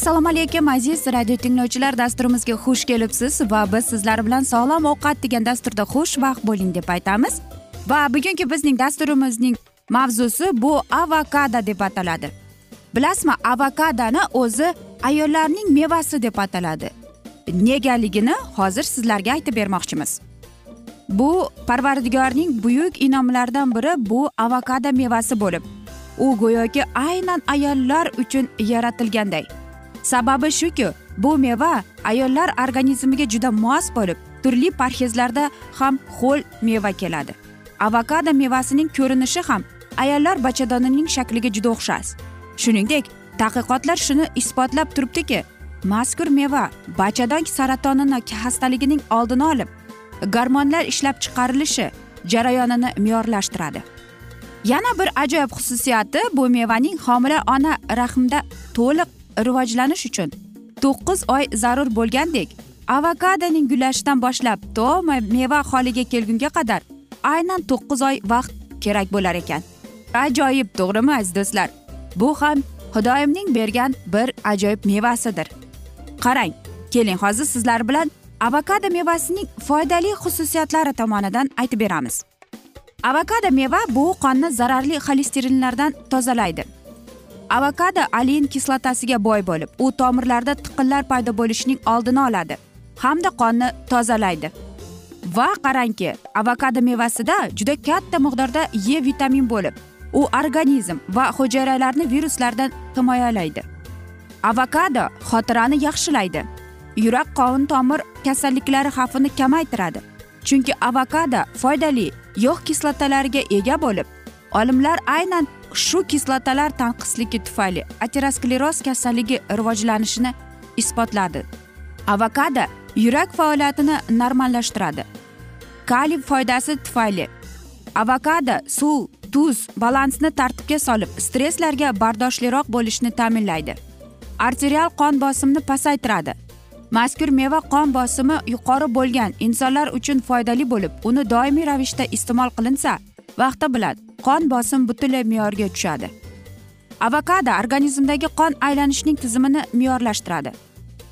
assalomu alaykum aziz radio tinglovchilar. Dasturimizga xush kelibsiz va biz sizlar bilan sog'lom ovqat degan dasturda xushvaqt bo'ling deb aytamiz. Va bugungi bizning dasturimizning mavzusi bu avokado deb ataladi. Bilasizmi avokadoni o'zi ayollarning mevasi deb ataladi. Negaligini hozir sizlarga aytib bermoqchimiz. Bu parvardigorning buyuk inomlaridan biri bu avokado mevasi bo'lib u go'yoki aynan ayollar uchun yaratilganday. Sababi shuki bu meva ayollar organizmiga juda mos bo'lib turli parhezlarda ham ho'l meva keladi. Avokado mevasining ko'rinishi ham ayollar bachadonining shakliga juda o'xshash shuningdek tadqiqotlar shuni isbotlab turibdiki mazkur meva bachadon saratonini xastaligining oldini olib gormonlar ishlab chiqarilishi jarayonini me'yorlashtiradi. Yana bir ajoyib xususiyati bu mevaning homila ona rahmda to'liq rivojlanish uchun. To'qqiz oy zarur bo'lgandek avokadoning gullashidan boshlab to meva holiga kelgunga qadar aynan to'qqiz oy vaqt kerak bo'lar ekan. Ajoyib to'g'rimi aziz do'stlar? Bu ham xudoyimning bergan bir ajoyib mevasidir. Qarang keling hozir sizlar bilan avokado mevasining foydali xususiyatlari tomonidan aytib beramiz. Avokado meva bu qonni zararli xolesterinlardan tozalaydi. Avokado olein kislotasiga boy bo'lib u tomirlarda tiqinlar paydo bo'lishining oldini oladi hamda qonni tozalaydi. Va qarangki avokado mevasida juda katta miqdorda e vitamin bo'lib u organizm va hujayralarni viruslardan himoyalaydi. Avokado xotirani yaxshilaydi yurak qovun tomir kasalliklari xavfini kamaytiradi chunki avokado foydali yog' kislotalariga ega bo'lib olimlar aynan shu kislotalar tanqisligi tufayli ateroskleroz kasalligi rivojlanishini isbotladi. Avokado yurak faoliyatini normallashtiradi. Kaliy foydasi tufayli avokado suv tuz balansni tartibga solib stresslarga bardoshliroq bo'lishni ta'minlaydi. Arterial qon bosimini pasaytiradi. Mazkur meva qon bosimi yuqori bo'lgan insonlar uchun foydali bo'lib uni doimiy ravishda iste'mol qilinsa vaqti bilan qon bosim butunlay me'yorga tushadi. Avokado organizmdagi qon aylanishining tizimini me'yorlashtiradi.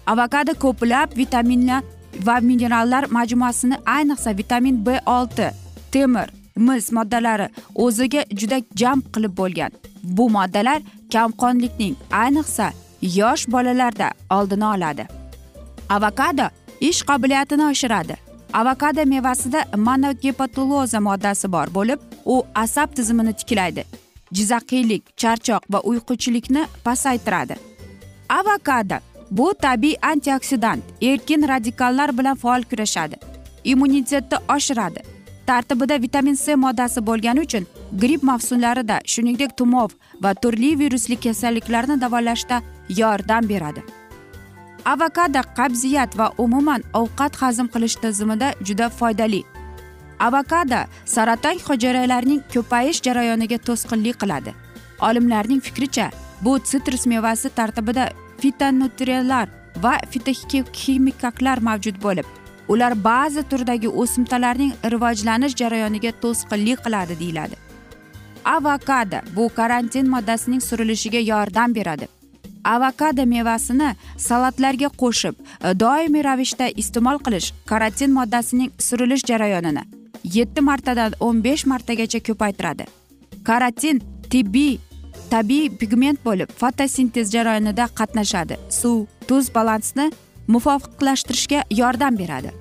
Avokado ko'plab vitaminlar va minerallar majmuasini ayniqsa vitamin b olti temir mis moddalari o'ziga juda jam qilib bo'lgan. Bu moddalar kamqonlikning ayniqsa yosh bolalarda oldini oladi. Avokado ish qobiliyatini oshiradi. Avokado mevasida monogepatuloza moddasi bor bo'lib u asab tizimini tiklaydi. Jizzaxiylik charchoq va uyquchilikni pasaytiradi. Avokado bu tabiiy antioksidant erkin radikallar bilan faol kurashadi. Immunitetni oshiradi. Tartibida vitamin c moddasi bo'lgani uchun gripp mavsumlarida shuningdek tumov va turli virusli kasalliklarni davolashda yordam beradi. Avokado qabziyat va umuman ovqat hazm qilish tizimida juda foydali. Avokado saraton hujayralarining ko'payish jarayoniga to'sqinlik qiladi. Olimlarning fikricha bu sitrus mevasi tartibida fitonutriyalar va fitoximikaklar mavjud bo'lib ular ba'zi turdagi o'simtalarning rivojlanish jarayoniga to'sqinlik qiladi deyiladi. Avokado bu karantin moddasining surilishiga yordam beradi. Avokado mevasini salatlarga qo'shib e, doimiy ravishda iste'mol qilish karotin moddasining surilish jarayonini yetti martadan o'n besh martagacha ko'paytiradi. Karotin tibbiy tabiiy pigment bo'lib fotosintez jarayonida qatnashadi. Suv tuz balansni muvofiqlashtirishga yordam beradi.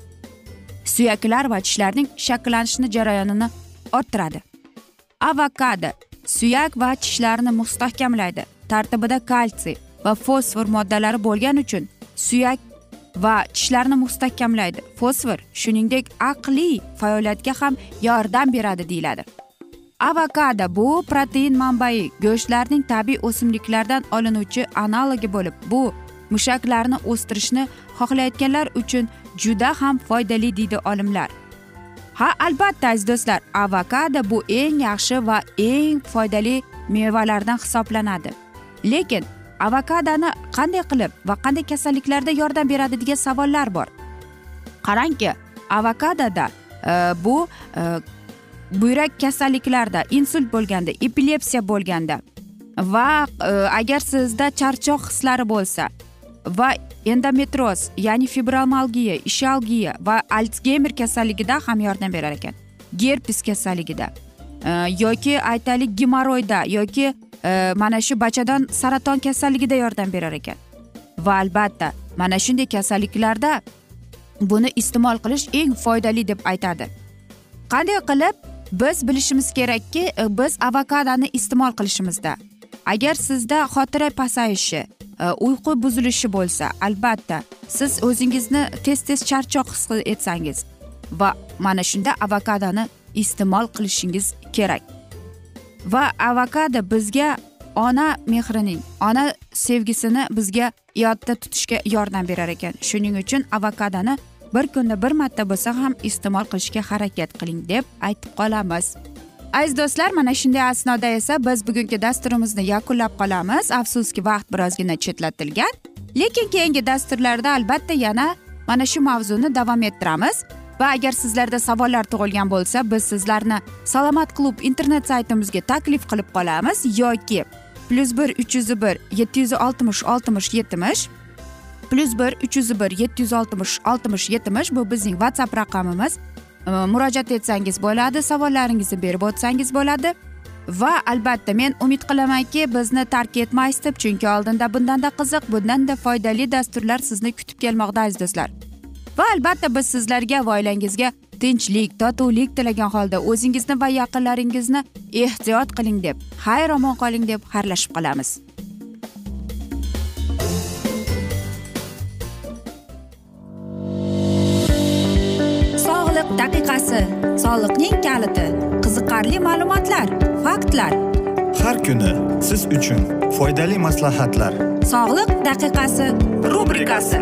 Suyaklar va tishlarning shakllanishini jarayonini orttiradi. Avokado suyak va tishlarni mustahkamlaydi. Tartibida kalsiy va fosfor moddalari bo'lgani uchun suyak va tishlarni mustahkamlaydi. Fosfor shuningdek aqliy faoliyatga ham yordam beradi deyiladi. Avokado bu protein manbai go'shtlarning tabiiy o'simliklardan olinuvchi analogi bo'lib bu mushaklarni o'stirishni xohlayotganlar uchun juda ham foydali deydi olimlar. Ha albatta aziz do'stlar avokado bu eng yaxshi va eng foydali mevalardan hisoblanadi. Lekin avokadoni qanday qilib va qanday kasalliklarda yordam beradi degan savollar bor. Qarangki avokadoda e, bu e, buyrak kasalliklarida insult bo'lganda epilepsiya bo'lganda va e, agar sizda charchoq hislari bo'lsa va endometroz ya'ni fibromalgiya ishalgiya va alsgeymer kasalligida ham yordam berar ekan. Gerpes kasalligida yoki aytaylik gemoroyda yoki mana shu bachadon saraton kasalligida yordam berar ekan. Va albatta mana shunday kasalliklarda buni iste'mol qilish eng foydali deb aytadi. Qanday qilib biz bilishimiz kerakki e, biz avokadoni iste'mol qilishimizda. Agar sizda xotira pasayishi e, uyqu buzilishi bo'lsa albatta siz o'zingizni tez tez charchoq his etsangiz va mana shunda avokadoni iste'mol qilishingiz kerak. Va avokado bizga ona mehrining ona sevgisini bizga yodda tutishga yordam berar ekan. Shuning uchun avokadoni bir kunda bir marta bo'lsa ham iste'mol qilishga harakat qiling deb aytib qolamiz. Aziz do'stlar mana shunday asnoda esa biz bugungi dasturimizni yakunlab qolamiz. Afsuski vaqt birozgina chetlatilgan lekin keyingi dasturlarda albatta yana mana shu mavzuni davom ettiramiz. Va agar sizlarda savollar tug'ilgan bo'lsa biz sizlarni salomat klub internet saytimizga taklif qilib qolamiz yoki plyus bir uch yuz bir yetti yuz oltmish oltmish yetmish plyus bir uch yuz bir yetti yuz oltmish oltmish yetmish bu bizning whatsapp raqamimiz. Murojaat etsangiz bo'ladi savollaringizni berib o'tsangiz bo'ladi. Va albatta men umid qilamanki bizni tark etmaysiz deb chunki oldinda bundanda qiziq bundanda foydali dasturlar sizni kutib kelmoqda aziz do'stlar. Va albatta biz sizlarga va oilangizga tinchlik totuvlik tilagan holda o'zingizni va yaqinlaringizni ehtiyot qiling deb xayr omon qoling deb xayrlashib qolamiz. Daqiqasi soliqning kaliti qiziqarli ma'lumotlar faktlar. Har kuni siz uchun foydali maslahatlar. Sog'liq daqiqasi rubrikasi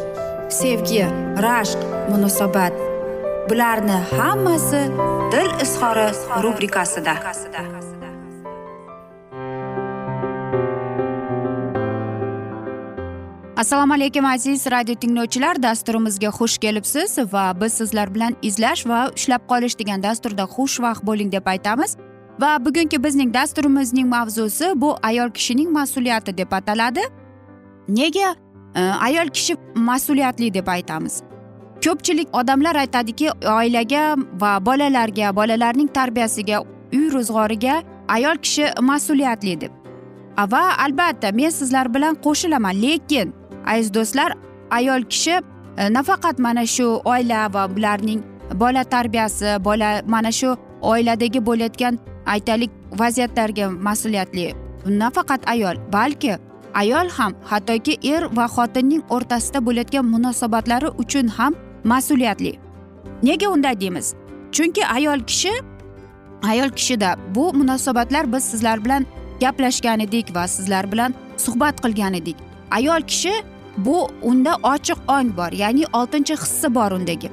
sevgi rashq munosabat. Bularni hammasi dil izhori rubrikasida. Assalomu alaykum aziz radio tinglovchilar. Dasturimizga xush kelibsiz va biz sizlar bilan izlash va ushlab qolish degan dasturda xushvaqt bo'ling deb aytamiz. Va bugungi bizning dasturimizning mavzusi bu ayol kishining mas'uliyati deb ataladi. Nega ayol kishi mas'uliyatli deb aytamiz. Ko'pchilik odamlar aytadiki oilaga va bolalarga bolalarning tarbiyasiga uy ro'zg'origa ayol kishi mas'uliyatli deb. Va albatta men sizlar bilan qo'shilaman lekin aziz do'stlar ayol kishi e, nafaqat mana shu oila va ularning bola tarbiyasi bola mana shu oiladagi bo'layotgan aytaylik vaziyatlarga mas'uliyatli. Nafaqat ayol balki ayol ham hattoki er va xotinning o'rtasida bo'layotgan munosabatlari uchun ham mas'uliyatli. Nega unday deymiz? Chunki ayol kishi ayol kishida bu munosabatlar biz sizlar bilan gaplashgan edik va sizlar bilan suhbat qilgan edik ayol kishi bu unda ochiq ong bor ya'ni oltinchi hissi bor undagi.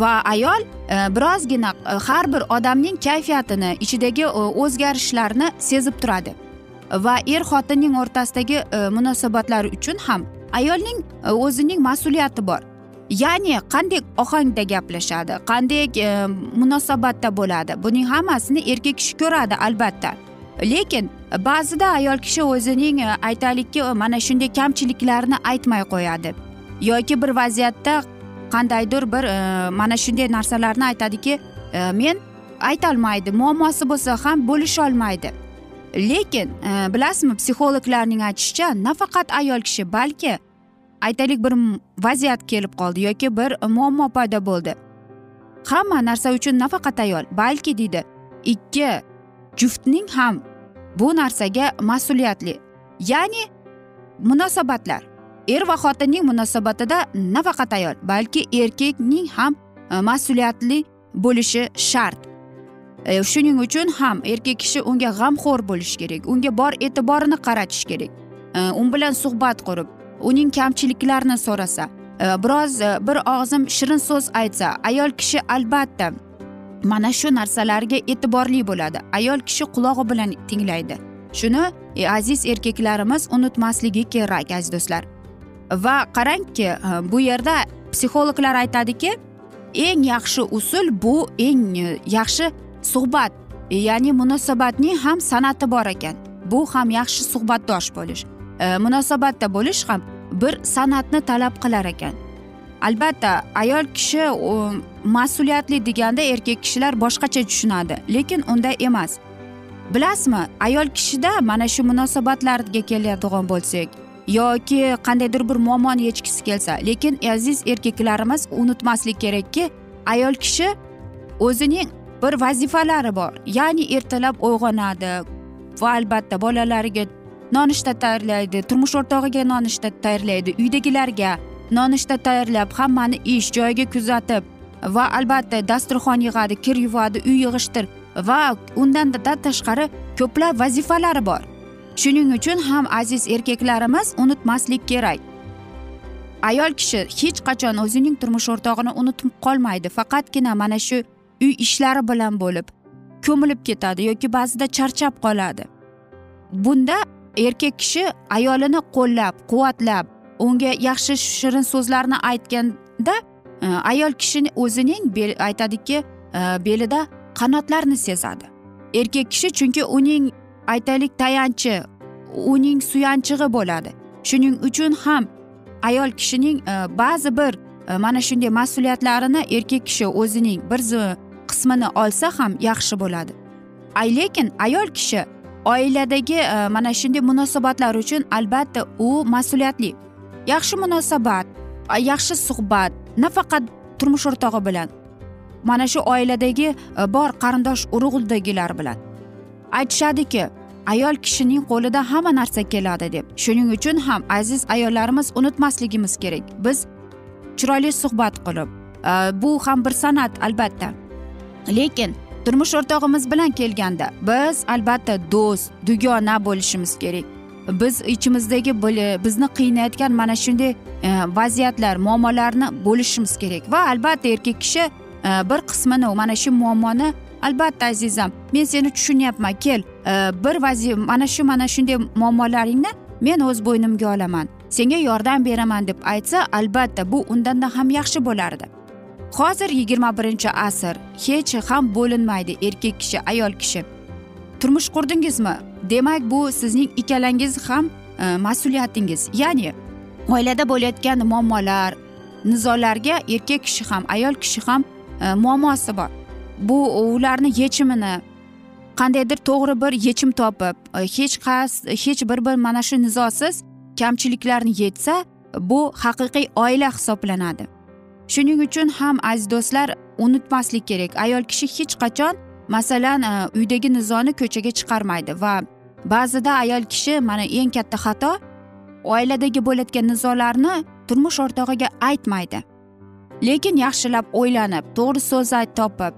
Va ayol e, birozgina e, har bir odamning kayfiyatini ichidagi e, o'zgarishlarni sezib turadi. Va er xotinning o'rtasidagi e, munosabatlar uchun ham ayolning e, o'zining mas'uliyati bor. Ya'ni qanday ohangda gaplashadi qanday e, munosabatda bo'ladi buning hammasini erkak kishi ko'radi albatta. Lekin ba'zida ayol kishi o'zining aytaylikki mana shunday kamchiliklarini aytmay qo'yadi. Yoki bir vaziyatda qandaydir bir mana shunday narsalarni aytadiki men aytolmaydi muammosi bo'lsa ham bo'lisholmaydi lekin e, bilasizmi psixologlarning aytishicha nafaqat ayol kishi balki aytaylik bir vaziyat kelib qoldi yoki bir muammo paydo bo'ldi. Hamma narsa uchun nafaqat ayol balki deydi ikki juftning ham bu narsaga mas'uliyatli. Ya'ni munosabatlar er va xotinning munosabatida nafaqat ayol balki erkakning ham e, mas'uliyatli bo'lishi shart. Э, shuning uchun ham erkak kishi unga g'amxo'r bo'lishi kerak unga bor e'tiborini qaratish kerak. Э, U bilan suhbat qurib uning kamchiliklarini so'rasa э, biroz bir og'zim shirin so'z aytsa ayol kishi albatta mana shu narsalarga e'tiborli bo'ladi. Ayol kishi qulog'i bilan tinglaydi. Shuni e, aziz erkaklarimiz unutmasligi kerak aziz do'stlar. Va qarangki e, bu yerda psixologlar aytadiki eng yaxshi usul bu eng e, yaxshi suhbat. Ya'ni munosabatning ham san'ati bor ekan. Bu ham yaxshi suhbatdosh bo'lish. E, munosabatda bo'lish ham bir san'atni talab qilar ekan. Albatta ayol kishi mas'uliyatli deganda erkak kishilar boshqacha tushunadi lekin unday emas. Bilasizmi ayol kishida mana shu munosabatlarga keladigan bo'lsak yoki qandaydir bir muammoni yechgisi kelsa lekin aziz erkaklarimiz unutmaslik kerakki ayol kishi o'zining bir vazifalari bor. Ya'ni ertalab uyg'onadi va albatta bolalariga nonushta tayyorlaydi turmush o'rtog'iga nonushta tayyorlaydi uydagilarga nonushta tayyorlab hammani ish joyiga kuzatib va albatta dasturxon yig'adi kir yuvadi uy yig'ishtir va undan tashqari ko'plab vazifalari bor. Shuning uchun ham aziz erkaklarimiz unutmaslik kerak. Ayol kishi hech qachon o'zining turmush o'rtog'ini unutib qolmaydi. Faqatgina mana shu uy ishlari bilan bo'lib ko'milib ketadi yoki ba'zida charchab qoladi. Bunda erkak kishi ayolini qo'llab quvvatlab unga yaxshi shirin so'zlarni aytganda e, ayol kishini o'zining aytadiki e, belida qanotlarni sezadi. Erkak kishi chunki uning aytaylik tayanchi uning suyanchig'i bo'ladi. Shuning uchun ham ayol kishining e, ba'zi bir mana shunday mas'uliyatlarini erkak kishi o'zining bir qismini olsa ham yaxshi bo'ladi. Ay lekin ayol kishi oiladagi e, mana shunday munosabatlar uchun albatta u mas'uliyatli. Yaxshi munosabat yaxshi suhbat nafaqat turmush o'rtog'i bilan mana shu oiladagi e, bor qarindosh urug'dagilar bilan. Aytishadiki ayol kishining qo'lida hamma narsa keladi deb. Shuning uchun ham aziz ayollarimiz unutmasligimiz kerak. Biz chiroyli suhbat qilib e, bu ham bir san'at albatta. Lekin turmush o'rtog'imiz bilan kelganda biz albatta do'st dugona bo'lishimiz kerak. Biz ichimizdagi bizni qiynayotgan mana shunday e, vaziyatlar muammolarni bo'lishimiz kerak. Va albatta erkak kishi e, bir qismini mana shu muammoni albatta azizam men seni tushunyapman kel. E, bir vazi mana shu mana shunday muammolaringni men o'z bo'ynimga olaman. Senga yordam beraman deb aytsa albatta bu undanda ham yaxshi bo'lardi. Hozir yigirma birinchi asr hech ham bo'linmaydi erkak kishi ayol kishi. Turmush qurdingizmi? Demak bu sizning ikkalangiz ham e, mas'uliyatingiz. Ya'ni oilada bo'layotgan muammolar nizolarga erkak kishi ham ayol kishi ham e, muammosi bor. Bu ularni yechimini qandaydir to'g'ri bir yechim topib e, hech qas hech bir bir mana shu nizosiz kamchiliklarni yechsa bu haqiqiy oila hisoblanadi. Shuning uchun ham aziz do'stlar unutmaslik kerak. Ayol kishi hech qachon masalan e, uydagi nizoni ko'chaga chiqarmaydi va ba'zida ayol kishi mana eng katta xato oiladagi bo'layotgan nizolarni turmush o'rtog'iga aytmaydi. Lekin yaxshilab o'ylanib to'g'ri so'z topib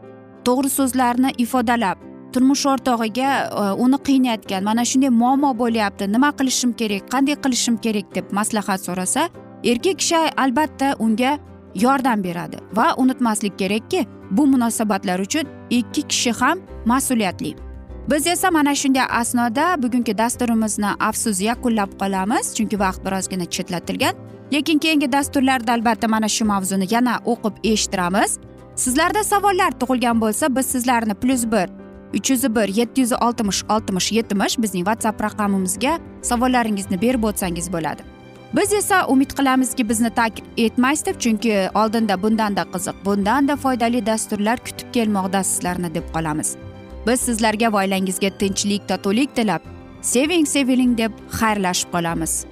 to'g'ri so'zlarni ifodalab turmush o'rtog'iga e, uni qiynayotgan mana shunday muammo bo'lyapti nima qilishim kerak qanday qilishim kerak? deb maslahat so'rasa erkak kishi albatta unga yordam beradi. Va unutmaslik kerakki bu munosabatlar uchun ikki kishi ham mas'uliyatli. Biz esa mana shunday asnoda bugungi dasturimizni afsus yakunlab qolamiz chunki vaqt birozgina chetlatilgan. Lekin keyingi dasturlarda albatta mana shu mavzuni yana o'qib eshittiramiz. Sizlarda savollar tug'ilgan bo'lsa biz sizlarni plyus bir uch yuz bir yetti yuz oltmish oltmish yetmish bizning whatsapp raqamimizga savollaringizni berib o'tsangiz bo'ladi. Biz esa umid qilamizki bizni tark etmaysiz deb chunki oldinda bundanda qiziq bundanda foydali dasturlar kutib kelmoqda sizlarni deb qolamiz. Biz sizlarga va oilangizga tinchlik totuvlik tilab seving seviling deb xayrlashib qolamiz.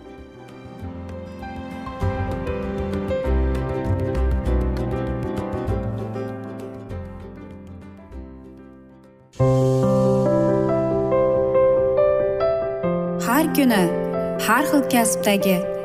Har kuni har xil kasbdagi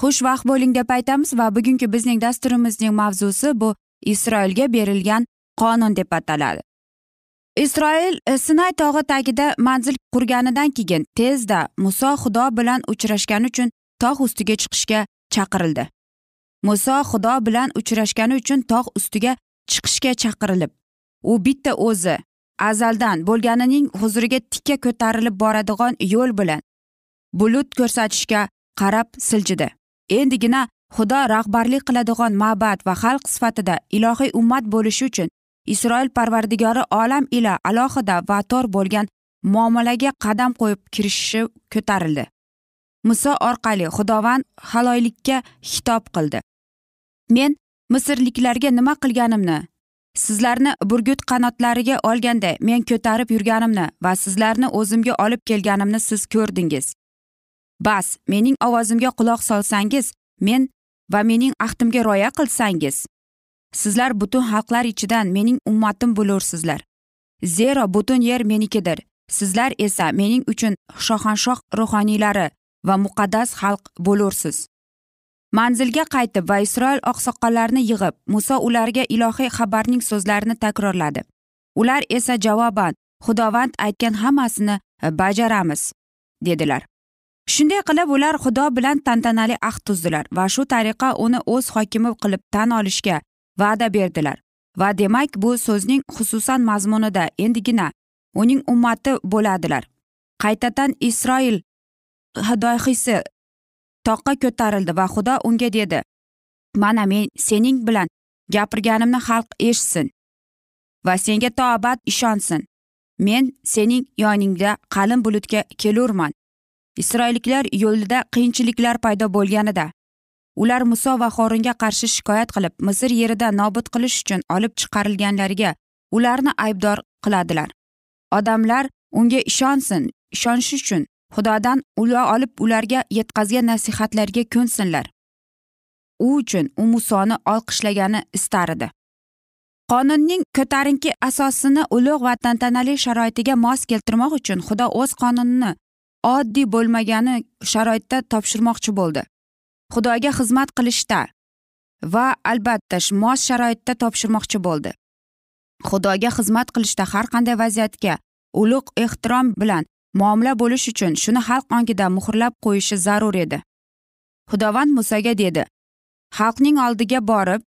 xushvaqt bo'ling deb aytamiz va bugungi bizning dasturimizning mavzusi bu isroilga berilgan qonun deb ataladi. Isroil e, sinay tog'i tagida manzil qurganidan keyin tezda muso xudo bilan uchrashgani uchun tog' ustiga chiqishga chaqirildi. Muso xudo bilan uchrashgani uchun tog' ustiga chiqishga chaqirilib u bitta o'zi azaldan bo'lganining huzuriga tikka ko'tarilib boradigan yo'l bilan bulut ko'rsatishga qarab siljidi. Endigina xudo rahbarlik qiladigan ma'bad va xalq sifatida ilohiy ummat bo'lishi uchun isroil parvardigori olam ila alohida va tor bo'lgan muomalaga qadam qo'yib kirishishi ko'tarildi. Muso orqali xudovand haloylikka xitob qildi. Men misrliklarga nima qilganimni sizlarni burgut qanotlariga olganda men ko'tarib yurganimni va sizlarni o'zimga olib kelganimni siz ko'rdingiz. Bas mening ovozimga quloq solsangiz men va mening ahdimga rioya qilsangiz sizlar butun xalqlar ichidan mening ummatim bo'lursizlar. Zero butun yer menikidir. Sizlar esa mening uchun shohanshoh ruhoniylari va muqaddas xalq bo'lursiz. Manzilga qaytib va isroil oqsoqollarini yig'ib muso ularga ilohiy xabarning so'zlarini takrorladi. Ular esa javoban xudovand aytgan hammasini bajaramiz dedilar. Shunday qilib ular xudo bilan tantanali ahd tuzdilar va shu tariqa uni o'z hokimi qilib tan olishga va'da berdilar. Va demak bu so'zning xususan mazmunida endigina uning ummati bo'ladilar. Qaytadan isroil hidoyisi toqqa ko'tarildi va xudo unga dedi mana men sening bilan gapirganimni xalq eshitsin va senga to abad ishonsin. Men sening yoningda qalin bulutga kelurman. Isroilliklar yo'lida qiyinchiliklar paydo bo'lganida. Ular muso va xoringa qarshi shikoyat qilib misr yerida nobud qilish uchun olib chiqarilganlariga ularni aybdor qiladilar. Odamlar unga ishonsin ishonish uchun xudodan ulo olib ularga yetkazgan nasihatlarga ko'nsinlar. U uchun u musoni olqishlagani istar edi. Qonunning ko'tarinki asosini ulug' va tantanali sharoitiga mos keltirmoq uchun xudo o'z qonunini oddiy bo'lmagani sharoitda topshirmoqchi bo'ldi. Xudoga xizmat qilishda va albatta mos sharoitda topshirmoqchi bo'ldi. Xudoga xizmat qilishda har qanday vaziyatga ulug' ehtirom bilan muomala bo'lish uchun shuni xalq ongida muhrlab qo'yishi zarur edi. Xudovand musoga dedi xalqning oldiga borib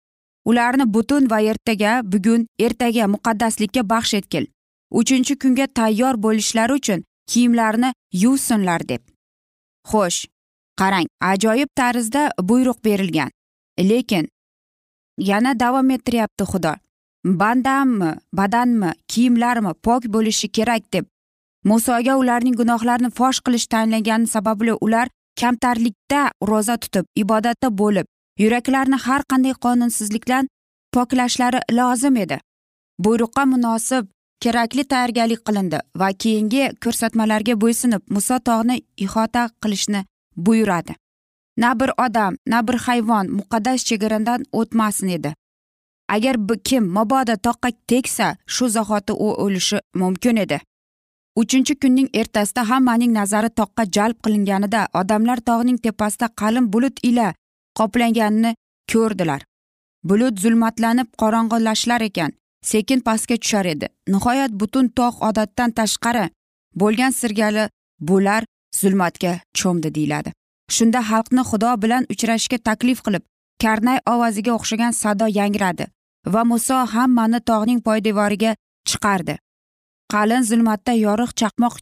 ularni butun va ertaga bugun ertaga muqaddaslikka baxsh etgil uchinchi kunga tayyor bo'lishlari uchun kiyimlarini yuvsinlar deb. Xo'sh qarang ajoyib tarzda buyruq berilgan. Lekin yana davom ettiryapti xudo. Bandammi badanmi kiyimlarmi pok bo'lishi kerak deb. Musoga ularning gunohlarini fosh qilish tanlagani sababli ular kamtarlikda ro'za tutib ibodatda bo'lib yuraklarni har qanday qonunsizlikdan poklashlari lozim edi. Buyruqqa munosib kerakli tayyorgarlik qilindi va keyingi ko'rsatmalarga bo'ysunib muso tog'ni ihota qilishni buyuradi. Na bir odam na bir hayvon muqaddas chegaradan o'tmasin edi. Agar kim mabodo toqqa tegsa shu zahoti u o'lishi mumkin edi. Uchinchi kunning ertasida hammaning nazari toqqa jalb qilinganida odamlar tog'ning tepasida qalin bulut ila qoplanganini ko'rdilar. Bulut zulmatlanib qorong'ilashlar ekan. Sekin pastga tushar edi. Nihoyat butun tog' odatdan tashqari bo'lgan sirgali bular zulmatga cho'mdi deyiladi. Shunda xalqni xudo bilan uchrashishga taklif qilib karnay ovoziga o'xshagan sado yangradi va muso hammani tog'ning poydevoriga chiqardi. Qalin zulmatda yorug' chaqmoq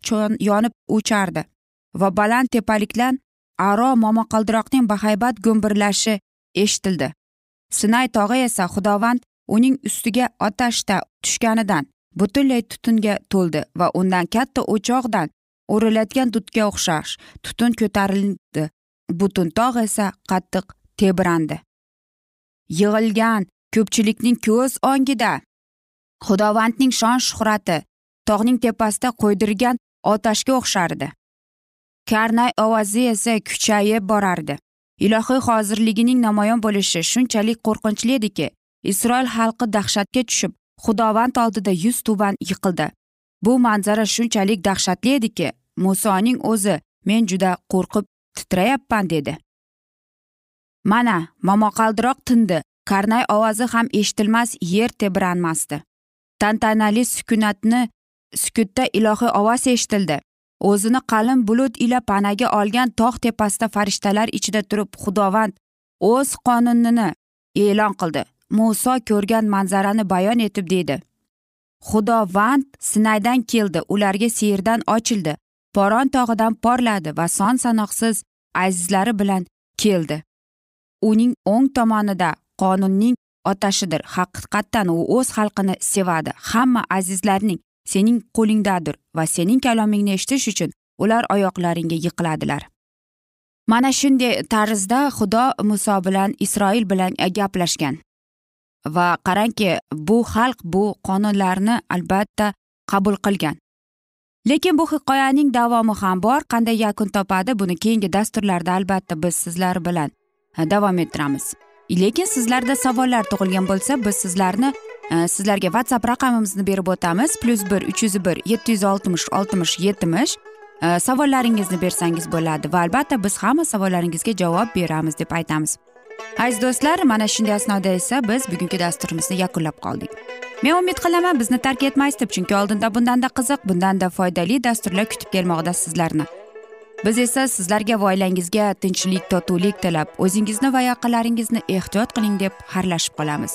yonib o'chardi va baland tepalikdan aro momaqaldiroqning bahaybat gumbirlashi eshitildi. Sinay tog'i esa xudovand uning ustiga otashda tushganidan butunlay tutunga to'ldi va undan katta o'choqdan o'rilayotgan dudga o'xshash tutun ko'tarildi. Butun tog' esa qattiq tebrandi. Yig'ilgan ko'pchilikning ko'z ongida xudovandning shon shuhrati tog'ning tepasida qo'ydirgan otashga o'xshardi. Karnay ovozi esa kuchayib borardi. Ilohiy hozirligining namoyon bo'lishi shunchalik qo'rqinchli ediki isroil xalqi dahshatga tushib xudovand oldida yuz tuban yiqildi. Bu manzara shunchalik dahshatli ediki musoning o'zi men juda qo'rqib titrayapman dedi. Mana momaqaldiroq tindi. Karnay ovozi ham eshitilmas yer tebranmasdi. Tantanali sukunatni sukutda ilohiy ovoz eshitildi. O'zini qalin bulut ila panaga olgan tog' tepasida farishtalar ichida turib xudovand o'z qonunini e'lon qildi. Muso ko'rgan manzarani bayon etib deydi. Xudovand sinaydan keldi ularga seyrdan ochildi poron tog'idan porladi va son sanoqsiz azizlari bilan keldi. Uning o'ng tomonida qonunning otashidir haqiqatdan u o'z xalqini sevadi. Hamma azizlarning sening qo'lingdadir va sening kalomingni eshitish uchun ular oyoqlaringga yiqiladilar. Mana shunday tarzda xudo muso bilan isroil bilan gaplashgan. Va qarangki bu xalq bu qonunlarni albatta qabul qilgan. Lekin bu hikoyaning davomi ham bor qanday yakun topadi buni keyingi dasturlarda albatta biz sizlar bilan e, davom ettiramiz. Lekin sizlarda savollar tug'ilgan bo'lsa biz sizlarni e, sizlarga whatsapp raqamimizni berib o'tamiz. Plyus bir uch yuz bir yetti yuz oltmish oltmish yetmish э, savollaringizni bersangiz bo'ladi va albatta biz hamma savollaringizga javob beramiz deb aytamiz. Aziz do'stlar mana shunday asnoda esa biz bugungi dasturimizni yakunlab qoldik. Men umid qilaman bizni tark etmaysiz deb chunki oldinda bundanda qiziq bundanda foydali dasturlar kutib kelmoqda sizlarni. Biz esa sizlarga va oilangizga tinchlik totuvlik tilab o'zingizni va yaqinlaringizni ehtiyot qiling deb xayrlashib qolamiz.